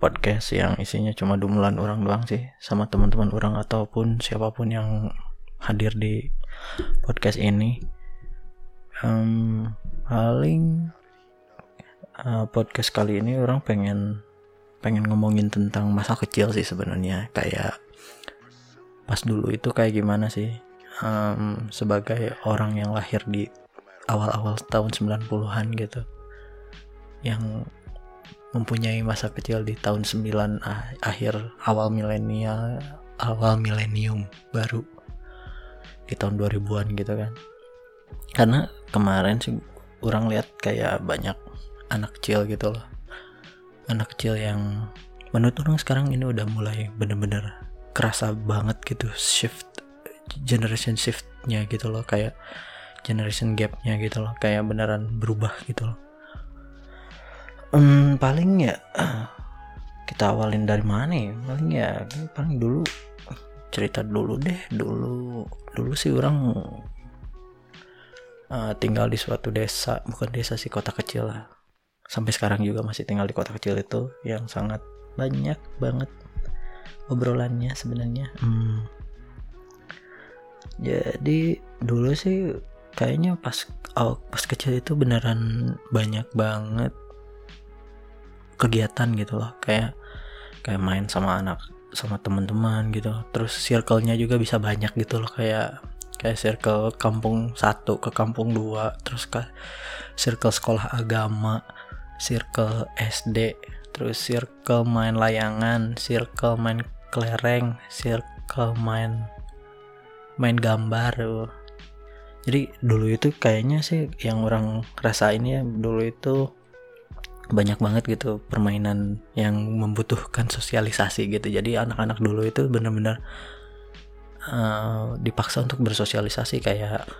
Podcast yang isinya cuma dumulan orang doang sih Sama teman-teman orang ataupun siapa pun yang hadir di podcast ini. Um, Paling uh, podcast kali ini orang pengen pengen ngomongin tentang masa kecil sih sebenarnya. Kayak pas dulu itu kayak gimana sih? Um, Sebagai orang yang lahir di awal-awal tahun 90-an gitu. Yang mempunyai masa kecil di tahun 9 ah, akhir awal milenial awal milenium baru di tahun 2000-an gitu kan. Karena kemarin sih orang lihat kayak banyak anak kecil gitu loh. Anak kecil yang menurut orang sekarang ini udah mulai bener-bener kerasa banget gitu shift generation shiftnya gitu loh kayak generation gapnya gitu loh kayak beneran berubah gitu loh um, paling ya kita awalin dari mana ya paling ya paling dulu cerita dulu deh dulu dulu sih orang uh, tinggal di suatu desa bukan desa sih kota kecil lah sampai sekarang juga masih tinggal di kota kecil itu yang sangat banyak banget obrolannya sebenarnya hmm. jadi dulu sih kayaknya pas pas kecil itu beneran banyak banget kegiatan gitu loh. Kayak kayak main sama anak sama teman-teman gitu. Terus circle-nya juga bisa banyak gitu loh. Kayak kayak circle kampung satu ke kampung dua. Terus ke circle sekolah agama circle SD terus circle main layangan circle main kelereng circle main main gambar jadi dulu itu kayaknya sih yang orang rasain ya dulu itu banyak banget gitu permainan yang membutuhkan sosialisasi gitu. Jadi anak-anak dulu itu benar-benar uh, dipaksa untuk bersosialisasi kayak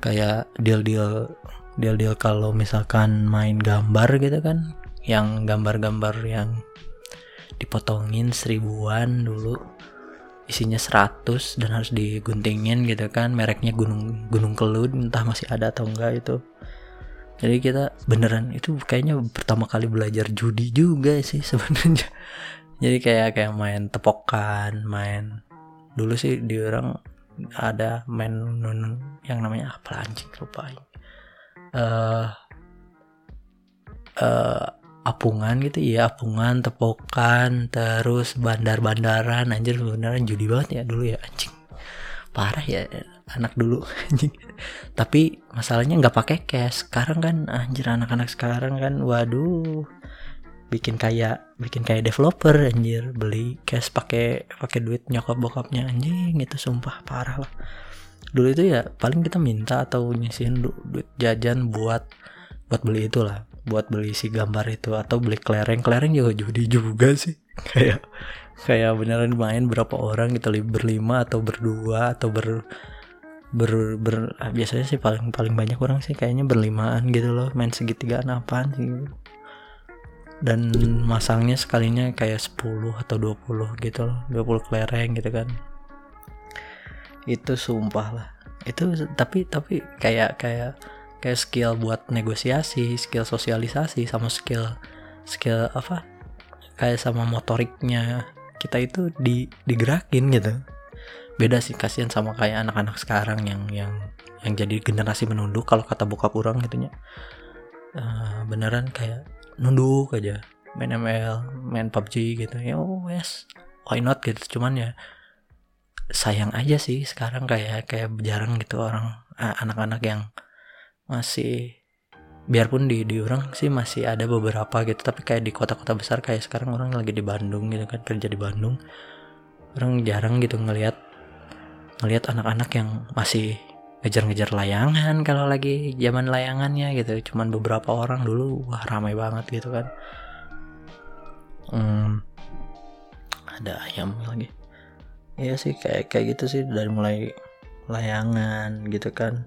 kayak deal-deal deal-deal kalau misalkan main gambar gitu kan. Yang gambar-gambar yang dipotongin seribuan dulu isinya 100 dan harus diguntingin gitu kan. Mereknya gunung gunung kelut entah masih ada atau enggak itu jadi kita beneran itu kayaknya pertama kali belajar judi juga sih sebenarnya. Jadi kayak kayak main tepokan main dulu sih di orang ada main yang namanya apa anjing lupa uh, uh, apungan gitu ya apungan tepokan terus bandar-bandaran anjir beneran judi banget ya dulu ya anjing parah ya anak dulu anjing. Tapi masalahnya nggak pakai cash. Sekarang kan anjir anak-anak sekarang kan waduh. Bikin kayak bikin kayak developer anjir. Beli cash pakai pakai duit nyokap bokapnya anjing. Itu sumpah parah lah. Dulu itu ya paling kita minta atau nyisihin du duit jajan buat buat beli itulah buat beli si gambar itu atau beli kelereng. Kelereng juga judi juga sih. Kayak kayak beneran main berapa orang gitu berlima atau berdua atau ber ber, ber ah, biasanya sih paling paling banyak orang sih kayaknya berlimaan gitu loh main segitiga apaan sih dan masangnya sekalinya kayak 10 atau 20 gitu loh 20 kelereng gitu kan. Itu sumpah lah. Itu tapi tapi kayak kayak kayak skill buat negosiasi skill sosialisasi sama skill skill apa? Kayak sama motoriknya kita itu di digerakin gitu. Beda sih kasihan sama kayak anak-anak sekarang yang yang yang jadi generasi menunduk kalau kata bokap orang gitunya uh, beneran kayak nunduk aja main ML main PUBG gitu. Ya oh yes why not gitu. Cuman ya sayang aja sih sekarang kayak kayak jarang gitu orang anak-anak yang masih biarpun di di orang sih masih ada beberapa gitu tapi kayak di kota-kota besar kayak sekarang orang lagi di Bandung gitu kan kerja di Bandung. Orang jarang gitu ngelihat ngelihat anak-anak yang masih ngejar-ngejar layangan kalau lagi zaman layangannya gitu. Cuman beberapa orang dulu wah ramai banget gitu kan. Hmm, ada ayam lagi. Iya sih kayak kayak gitu sih dari mulai layangan gitu kan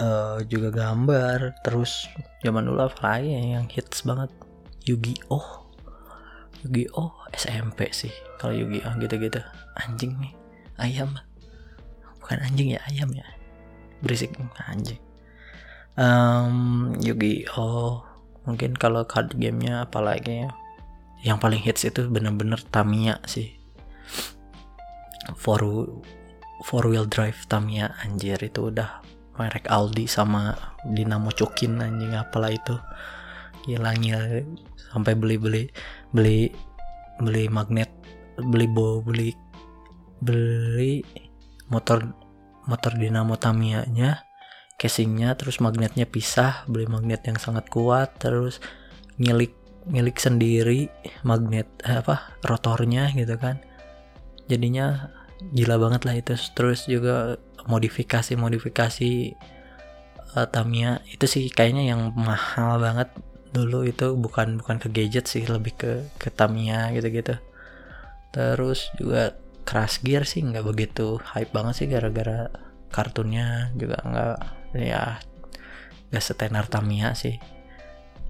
uh, juga gambar terus zaman dulu apa lagi ya yang hits banget? Yu-Gi-Oh! Yu-Gi-Oh! SMP sih kalau Yu-Gi-Oh! gitu-gitu. Anjing nih ayam. Bukan anjing ya ayam ya. Berisik anjing. Um, Yu-Gi-Oh! Mungkin kalau card gamenya apalagi ya? Yang paling hits itu bener-bener Tamiya sih. Four four wheel drive Tamiya anjir itu udah merek Aldi sama Dinamo Cokin anjing apalah itu. Gila sampai beli beli beli beli magnet beli bo beli beli motor motor dinamo Tamiya nya casingnya terus magnetnya pisah beli magnet yang sangat kuat terus milik milik sendiri magnet eh, apa rotornya gitu kan. Jadinya gila banget lah itu. Terus juga modifikasi modifikasi uh, Tamiya itu sih kayaknya yang mahal banget dulu itu. Bukan bukan ke gadget sih lebih ke ke Tamiya gitu-gitu. Terus juga Crash Gear sih nggak begitu hype banget sih gara-gara kartunnya juga nggak ya nggak setenar Tamiya sih.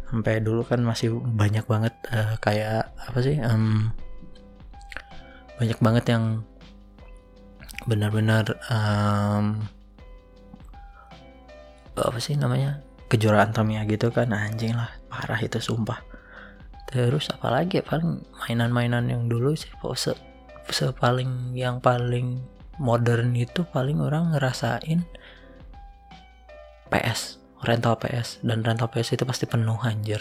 Sampai dulu kan masih banyak banget uh, kayak apa sih um, banyak banget yang benar-benar um, apa sih namanya? Kejuaraan Tamiya gitu kan anjing lah parah itu sumpah. Terus apalagi ya paling mainan-mainan yang dulu sih se, se paling yang paling modern itu paling orang ngerasain PS rental PS dan rental PS itu pasti penuh anjir.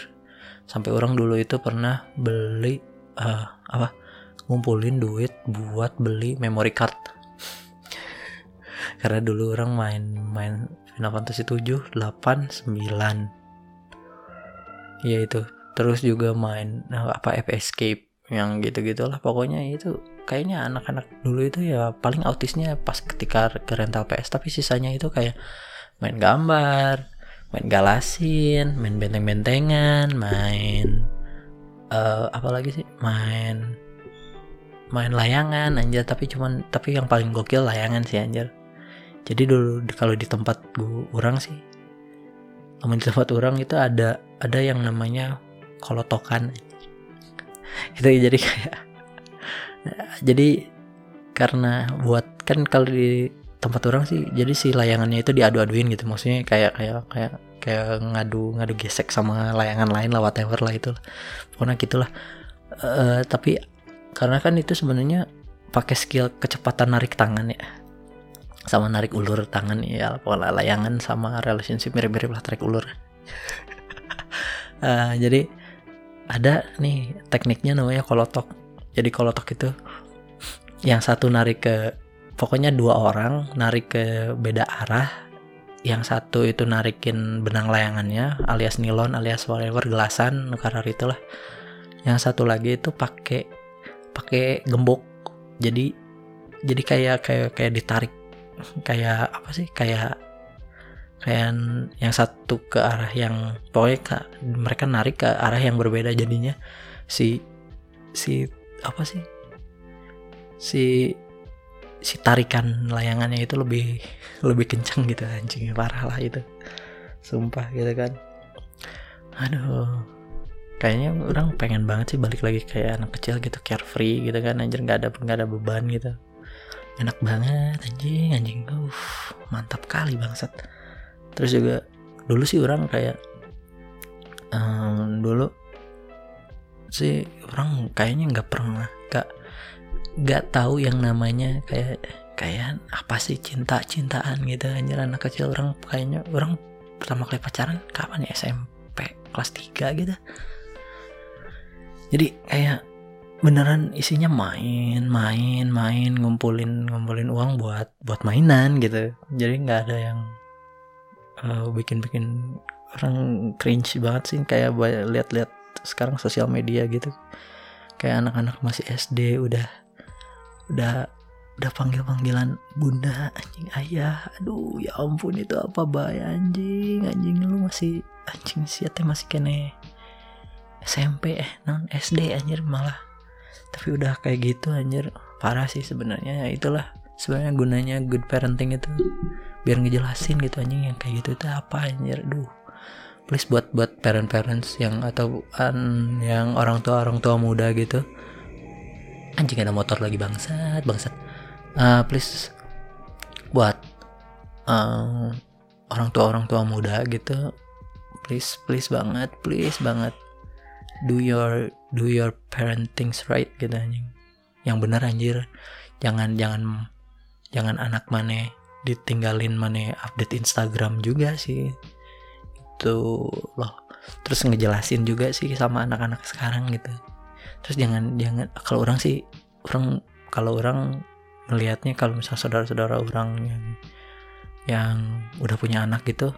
Sampai orang dulu itu pernah beli uh, apa ngumpulin duit buat beli memory card karena dulu orang main main Final Fantasy 7, 8, 9 ya itu. Terus juga main apa F Escape yang gitu-gitulah. Pokoknya itu kayaknya anak-anak dulu itu ya paling autisnya pas ketika ke rental PS tapi sisanya itu kayak main gambar main galasin main benteng-bentengan main uh, apa lagi sih? Main main layangan anjir. Tapi cuman tapi yang paling gokil layangan sih anjir jadi dulu kalau di tempat gua orang sih di tempat orang itu ada ada yang namanya kolotokan. Itu jadi kayak jadi karena buat kan kalau di tempat orang sih jadi si layangannya itu diadu-aduin gitu. Maksudnya kayak kayak kayak kayak ngadu ngadu gesek sama layangan lain lah whatever lah itu pokoknya gitulah. Uh, tapi karena kan itu sebenarnya pakai skill kecepatan narik tangan ya sama narik ulur tangan ya pola layangan sama relationship mirip-mirip lah tarik ulur. Uh, jadi ada nih tekniknya namanya kolotok. Jadi kolotok itu yang satu narik ke pokoknya dua orang narik ke beda arah yang satu itu narikin benang layangannya alias nilon alias whatever gelasan karena itulah. Yang satu lagi itu pakai pakai gembok. Jadi jadi kayak kayak kayak ditarik kayak apa sih? Kayak kayak yang satu ke arah yang pokoknya ke, mereka narik ke arah yang berbeda jadinya. Si si apa sih? Si si tarikan layangannya itu lebih lebih kencang gitu anjing parah lah itu. Sumpah gitu kan. Aduh. Kayaknya orang pengen banget sih balik lagi kayak anak kecil gitu carefree gitu kan anjir nggak ada nggak ada beban gitu enak banget anjing anjing. Uh mantap kali bangsat. Terus juga dulu sih orang kayak um, dulu sih orang kayaknya nggak pernah nggak nggak tahu yang namanya kayak kayak apa sih cinta cintaan gitu anjir anak kecil orang kayaknya orang pertama kali pacaran kapan ya? SMP kelas 3 gitu. Jadi kayak beneran isinya main main main ngumpulin ngumpulin uang buat buat mainan gitu. Jadi nggak ada yang uh, bikin bikin orang cringe banget sih kayak lihat-lihat sekarang sosial media gitu. Kayak anak-anak masih SD udah udah udah panggil panggilan bunda anjing ayah aduh ya ampun itu apa bahaya anjing anjing lu masih anjing siatnya masih kene SMP eh non SD anjir malah tapi udah kayak gitu anjir. Parah sih sebenarnya. Ya itulah sebenarnya gunanya good parenting itu. Biar ngejelasin gitu anjing yang kayak gitu itu apa anjir. Duh. Please buat buat parent parents yang atau an, yang orang tua orang tua muda gitu. Anjing ada motor lagi bangsat bangsat. Uh, please buat uh, orang tua orang tua muda gitu. Please please banget please banget. Do your do your parenting right gitu anjing. Yang bener anjir. Jangan jangan jangan anak mana ditinggalin mana update Instagram juga sih. Itu loh. Terus ngejelasin juga sih sama anak-anak sekarang gitu. Terus jangan jangan kalau orang sih orang kalau orang melihatnya kalau misal saudara-saudara orang yang yang udah punya anak gitu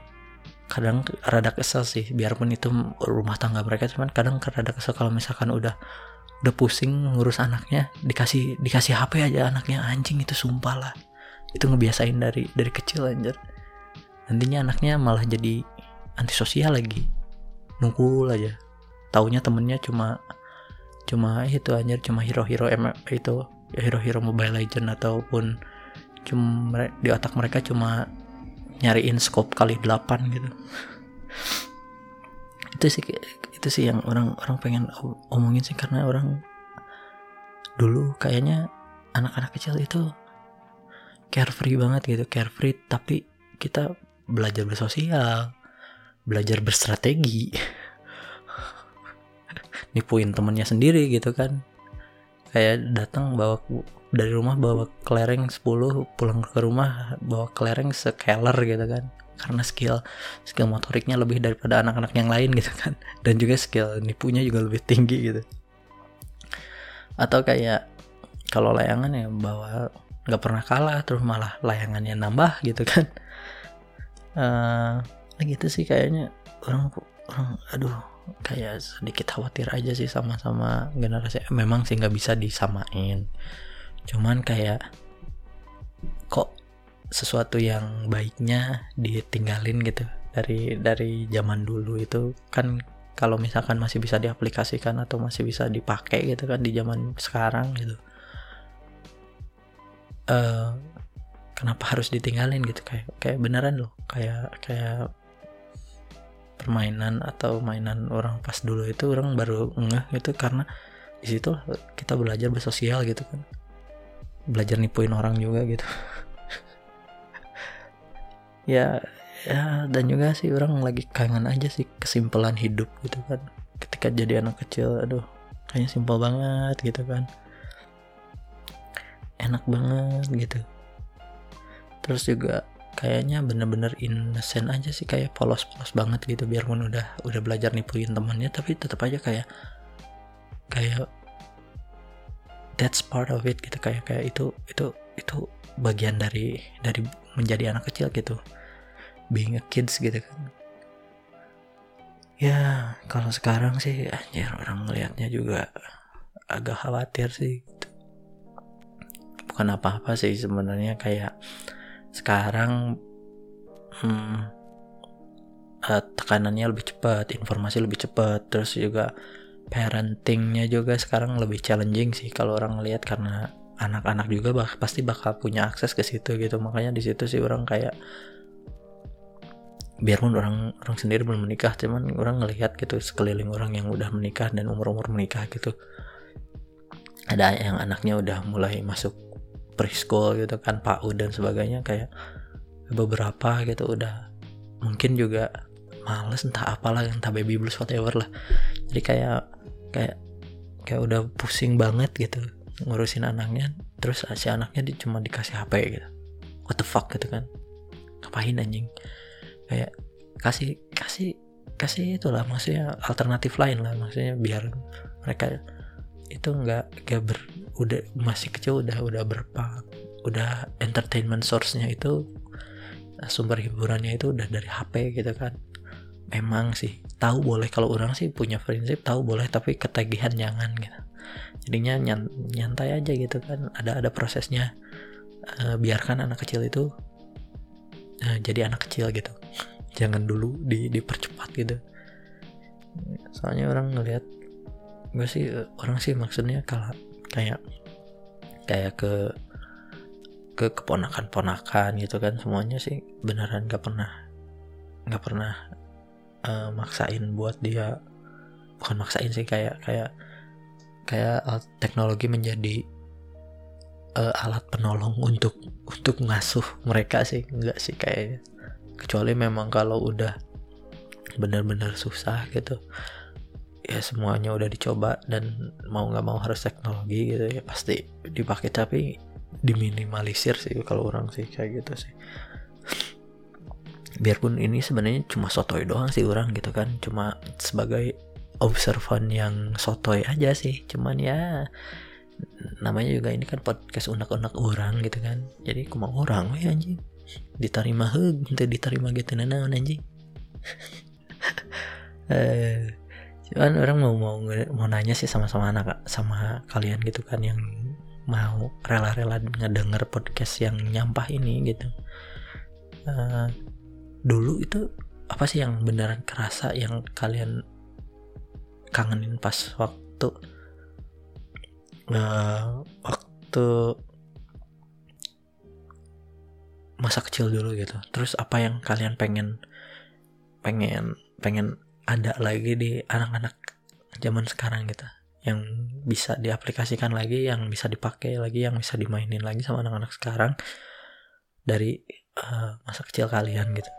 kadang rada kesel sih biarpun itu rumah tangga mereka cuman kadang rada kesel kalau misalkan udah udah pusing ngurus anaknya dikasih dikasih HP aja anaknya anjing itu sumpah lah. Itu ngebiasain dari dari kecil anjir. Nantinya anaknya malah jadi antisosial lagi. Nunggu aja. Taunya temennya cuma cuma itu anjir cuma hero-hero itu hero-hero Mobile Legend ataupun cuma di otak mereka cuma nyariin scope kali 8 gitu. Itu sih itu sih yang orang orang pengen omongin sih karena orang dulu kayaknya anak-anak kecil itu carefree banget gitu carefree tapi kita belajar bersosial belajar berstrategi. Nipuin temennya sendiri gitu kan kayak datang bawa dari rumah bawa kelereng 10 pulang ke rumah bawa kelereng sekeler gitu kan. Karena skill skill motoriknya lebih daripada anak-anak yang lain gitu kan. Dan juga skill nipunya juga lebih tinggi gitu. Atau kayak kalau layangan ya bawa nggak pernah kalah terus malah layangannya nambah gitu kan. Uh, gitu sih kayaknya orang orang aduh kayak sedikit khawatir aja sih sama-sama generasi memang sih nggak bisa disamain. Cuman kayak kok sesuatu yang baiknya ditinggalin gitu dari dari zaman dulu itu. Kan kalau misalkan masih bisa diaplikasikan atau masih bisa dipakai gitu kan di zaman sekarang gitu. Uh, kenapa harus ditinggalin gitu? Kayak kayak beneran loh. Kayak kayak permainan atau mainan orang pas dulu itu orang baru ngeh gitu karena di situ kita belajar bersosial gitu kan. Belajar nipuin orang juga gitu. Ya ya dan juga sih orang lagi kangen aja sih kesimpulan hidup gitu kan. Ketika jadi anak kecil aduh kayaknya simpel banget gitu kan. Enak banget gitu. Terus juga kayaknya bener-bener innocent aja sih kayak polos-polos banget gitu biarpun udah udah belajar nipuin temannya tapi tetap aja kayak kayak that's part of it gitu kayak kayak itu itu itu bagian dari dari menjadi anak kecil gitu being a kids gitu kan ya kalau sekarang sih anjir orang melihatnya juga agak khawatir sih gitu. bukan apa-apa sih sebenarnya kayak sekarang hmm, uh, tekanannya lebih cepat informasi lebih cepat terus juga parentingnya juga sekarang lebih challenging sih kalau orang lihat karena anak-anak juga bak pasti bakal punya akses ke situ gitu. Makanya di situ sih orang kayak biarpun orang orang sendiri belum menikah cuman orang ngelihat gitu sekeliling orang yang udah menikah dan umur umur menikah gitu. Ada yang anaknya udah mulai masuk preschool gitu kan PAUD dan sebagainya kayak beberapa gitu udah mungkin juga males entah apalah entah baby blues whatever lah. Jadi kayak kayak kayak udah pusing banget gitu ngurusin anaknya terus si anaknya di, cuma dikasih HP gitu. What the fuck gitu kan. Ngapain anjing? Kayak kasih kasih kasih itulah maksudnya alternatif lain lah maksudnya biar mereka itu nggak gak ber udah masih kecil udah udah berapa udah entertainment source-nya itu sumber hiburannya itu udah dari HP gitu kan. Memang sih tahu boleh kalau orang sih punya prinsip tahu boleh tapi ketagihan jangan gitu. Jadinya nyantai aja gitu kan ada ada prosesnya. Uh, biarkan anak kecil itu uh, jadi anak kecil gitu. Jangan dulu di dipercepat gitu. Soalnya orang ngelihat gue sih orang sih maksudnya kalau kayak kayak ke ke keponakan-ponakan gitu kan semuanya sih beneran gak pernah nggak pernah uh, maksain buat dia bukan maksain sih kayak kayak kayak teknologi menjadi uh, alat penolong untuk untuk ngasuh mereka sih enggak sih kayaknya. Kecuali memang kalau udah benar-benar susah gitu ya semuanya udah dicoba dan mau nggak mau harus teknologi gitu ya pasti dipakai. Tapi diminimalisir sih kalau orang sih kayak gitu sih. Biarpun ini sebenarnya cuma sotoy doang sih orang gitu kan. Cuma sebagai observan yang sotoy aja sih. Cuman ya namanya juga ini kan podcast unak-unak orang gitu kan. Jadi aku mau orang ya anjing. Diterima hug minta diterima gitu nana anjing. Eh cuman orang mau mau mau nanya sih sama-sama anak sama kalian gitu kan yang mau rela-rela ngedenger podcast yang nyampah ini gitu. Uh, dulu itu apa sih yang beneran kerasa yang kalian kangenin pas waktu uh, waktu masa kecil dulu gitu? Terus apa yang kalian pengen pengen pengen ada lagi di anak-anak zaman sekarang gitu yang bisa diaplikasikan lagi yang bisa dipakai lagi yang bisa dimainin lagi sama anak-anak sekarang dari uh, masa kecil kalian gitu.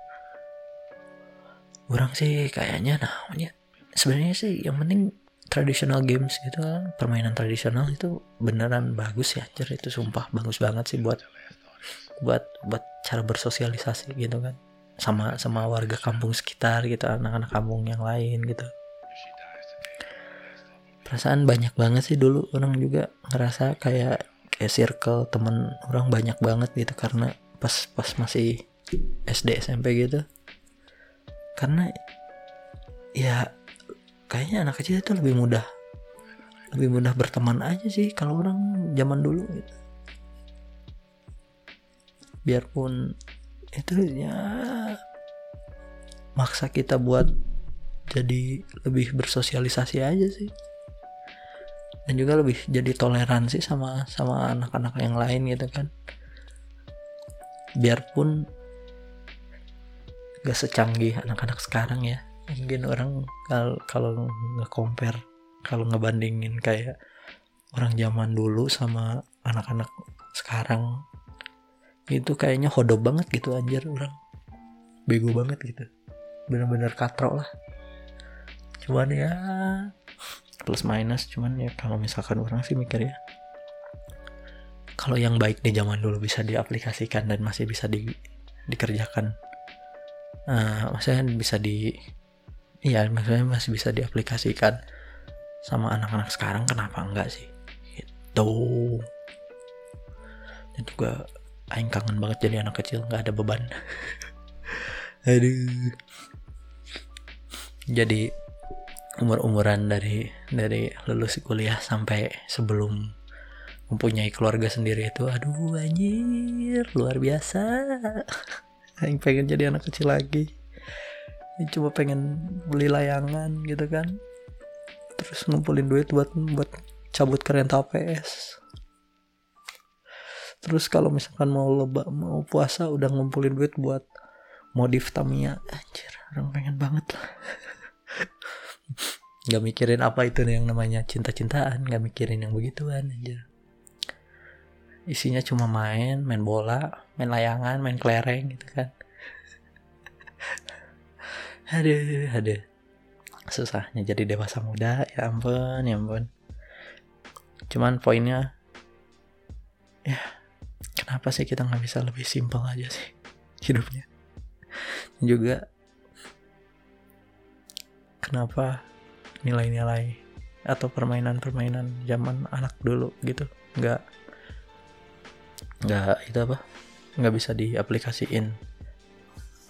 Orang sih kayaknya namanya. Sebenarnya sih yang penting traditional games gitu kan permainan tradisional itu beneran bagus ya anjir. Itu sumpah bagus banget sih buat buat buat cara bersosialisasi gitu kan sama sama warga kampung sekitar gitu anak-anak kampung yang lain gitu. Perasaan banyak banget sih dulu orang juga ngerasa kayak kayak circle temen orang banyak banget gitu karena pas pas masih SD SMP gitu. Karena ya kayaknya anak kecil itu lebih mudah lebih mudah berteman aja sih kalau orang zaman dulu gitu. Biarpun itu ya maksa kita buat jadi lebih bersosialisasi aja sih. Dan juga lebih jadi toleransi sama sama anak-anak yang lain gitu kan. Biarpun gak secanggih anak-anak sekarang ya. Mungkin orang kalau kalau nge-compare kalau ngebandingin kayak orang zaman dulu sama anak-anak sekarang itu kayaknya hodop banget gitu anjir orang. Bego banget gitu. Bener-bener katrok lah. Cuman ya plus minus cuman ya kalau misalkan orang sih mikir ya. Kalau yang baik di zaman dulu bisa diaplikasikan dan masih bisa di, dikerjakan. Uh, maksudnya bisa di iya maksudnya masih bisa diaplikasikan sama anak-anak sekarang kenapa enggak sih? Itu dan juga Aing kangen banget jadi anak kecil nggak ada beban. Aduh. Jadi umur-umuran dari dari lulus kuliah sampai sebelum mempunyai keluarga sendiri itu aduh anjir luar biasa. Aing pengen jadi anak kecil lagi. Cuma pengen beli layangan gitu kan. Terus ngumpulin duit buat buat cabut ke rental PS terus kalau misalkan mau leba mau puasa udah ngumpulin duit buat modif Tamiya. Anjir orang pengen banget lah. Nggak mikirin apa itu yang namanya cinta-cintaan nggak mikirin yang begituan anjir. Isinya cuma main main bola main layangan main kelereng gitu kan. Aduh aduh. Susahnya jadi dewasa muda ya ampun ya ampun. Cuman poinnya ya kenapa sih kita nggak bisa lebih simpel aja sih hidupnya? Juga kenapa nilai-nilai atau permainan-permainan zaman anak dulu gitu nggak nggak itu apa? nggak bisa diaplikasiin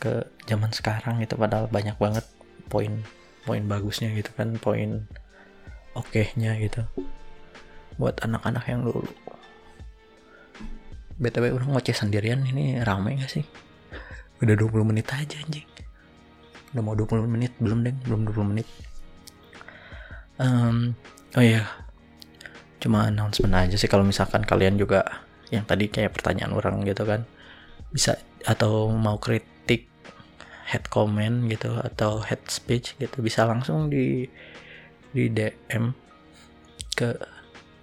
ke zaman sekarang itu padahal banyak banget poin poin bagusnya gitu kan poin oke nya gitu buat anak-anak yang dulu btw udah ngoceh sendirian ini rame gak sih? Udah 20 menit aja anjing. Udah mau 20 menit belum deh belum 20 menit. Um, oh iya. Cuma announcement aja sih kalau misalkan kalian juga yang tadi kayak pertanyaan orang gitu kan bisa atau mau kritik head comment gitu atau head speech gitu bisa langsung di di DM ke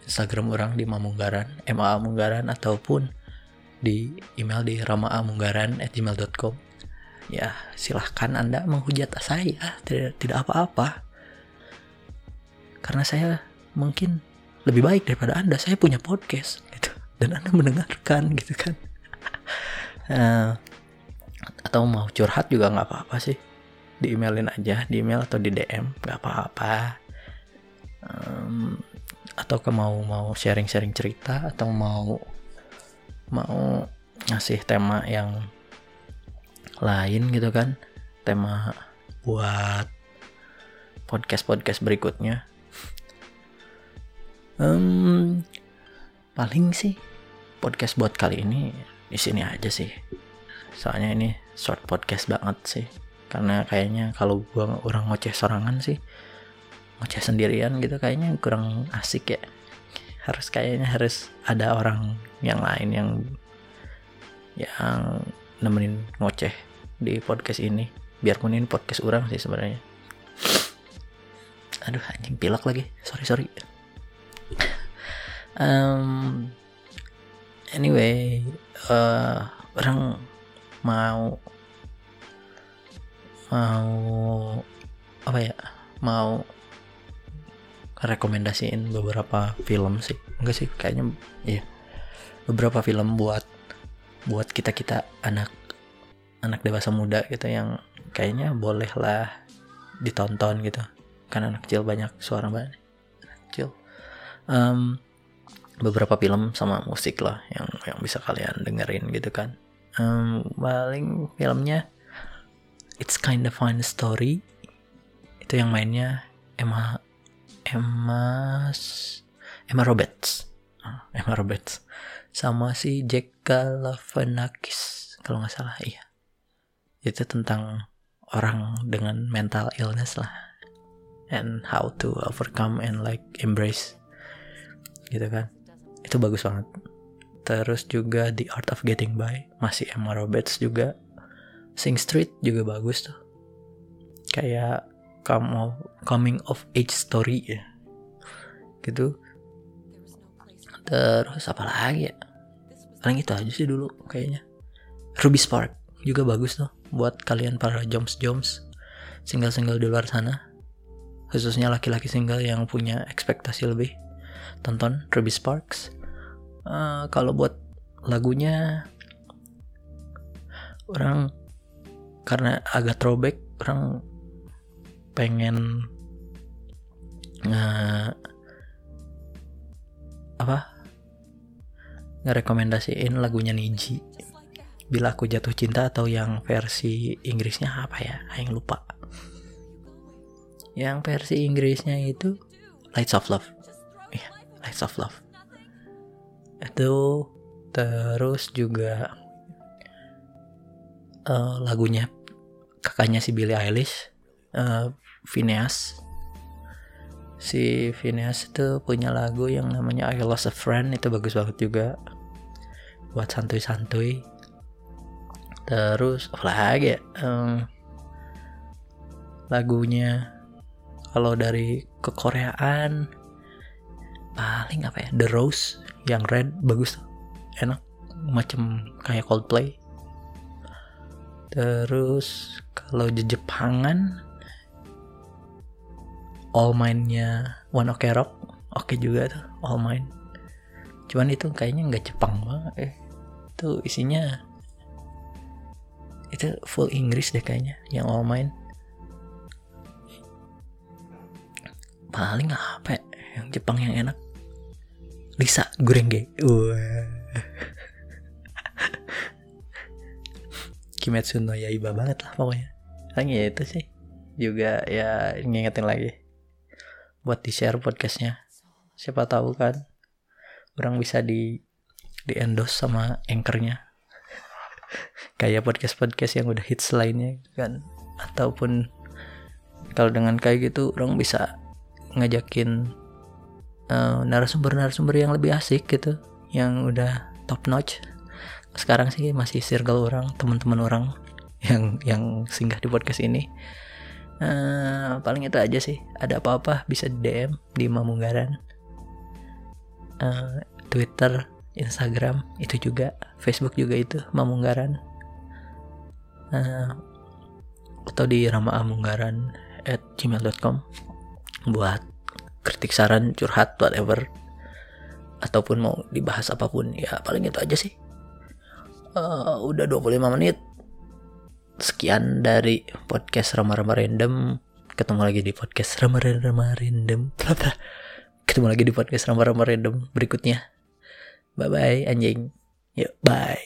Instagram orang di Mamunggaran MA Munggaran ataupun di email di ramaamunggaran@gmail.com ya silahkan anda menghujat saya. Tidak tidak apa-apa. Karena saya mungkin lebih baik daripada anda. Saya punya podcast gitu. Dan anda mendengarkan gitu kan. Uh, atau mau curhat juga nggak apa-apa sih. Di emailin aja di email atau di DM nggak apa-apa. Um, atau ke mau mau sharing-sharing cerita atau mau mau ngasih tema yang lain gitu kan. Tema buat podcast podcast berikutnya. Um, paling sih podcast buat kali ini di sini aja sih. Soalnya ini short podcast banget sih. Karena kayaknya kalau gua orang ngoceh sorangan sih ngoceh sendirian gitu kayaknya kurang asik ya harus kayaknya harus ada orang yang lain yang yang nemenin ngoceh di podcast ini. Biarpun ini podcast orang sih sebenarnya. Aduh anjing pilek lagi. Sorry sorry. Um, anyway uh, orang mau mau apa ya? Mau rekomendasiin beberapa film sih. Enggak sih kayaknya iya. Beberapa film buat buat kita kita anak anak dewasa muda gitu yang kayaknya boleh lah ditonton gitu. Kan anak kecil banyak suara banget anak kecil. Um, beberapa film sama musik lah yang yang bisa kalian dengerin gitu kan. Um, paling filmnya It's Kinda Fun Story. Itu yang mainnya Emma Emma Emma Roberts. Ah, Emma Roberts. Sama si Jack Galifianakis kalau nggak salah iya. Itu tentang orang dengan mental illness lah. And how to overcome and like embrace. Gitu kan. Itu bagus banget. Terus juga The Art of Getting By. Masih Emma Roberts juga. Sing Street juga bagus tuh. Kayak come of, coming of age story ya. Gitu. Terus apa lagi ya? Paling itu aja sih dulu kayaknya. Ruby Spark juga bagus tuh buat kalian para joms-joms single-single di luar sana. Khususnya laki-laki single yang punya ekspektasi lebih. Tonton Ruby Sparks. Uh, kalau buat lagunya orang karena agak throwback orang pengen nge apa ngerekomendasiin lagunya Niji Bila Aku Jatuh Cinta atau yang versi Inggrisnya apa ya? Yang lupa. Yang versi Inggrisnya itu Lights of Love. Iya, Lights of Love. Itu terus juga uh, lagunya kakaknya si Billie Eilish, uh, Phineas. Si Phineas itu punya lagu yang namanya I Lost a Friend itu bagus banget juga. Buat santuy-santuy. Terus apa lagi um, lagunya kalau dari kekoreaan paling apa ya? The Rose yang red bagus. Enak. Macam kayak Coldplay. Terus kalau Jepangan All Mine-nya One Ok Rock oke okay juga tuh All Mine cuman itu kayaknya nggak Jepang banget eh. Itu isinya itu full Inggris deh kayaknya yang all main paling apa ya? yang Jepang yang enak? Lisa Gurenge. Kimetsu no Yaiba banget lah pokoknya. Paling ya itu sih. Juga ya ngingetin lagi Buat di share podcastnya. Siapa tahu kan Orang bisa di di endorse sama anchornya. Kayak podcast podcast yang udah hits lainnya kan. Ataupun kalau dengan kayak gitu orang bisa ngajakin eh, narasumber-narasumber yang lebih asik gitu yang udah top notch sekarang sih masih circle orang teman-teman orang yang yang singgah di podcast ini Eh, paling itu aja sih. Ada apa-apa bisa DM di Mamunggaran Eh, Twitter Instagram itu juga. Facebook juga itu Mamunggaran Eh, atau di ramaamunggaran at gmail.com buat kritik saran curhat whatever. Ataupun mau dibahas apa pun ya paling itu aja sih. Eh, udah 25 menit sekian dari podcast Rama-Rama Random. Ketemu lagi di podcast Rama-Rama Random. Ketemu lagi di podcast Rama-Rama Random berikutnya. Bye bye anjing. Yuk bye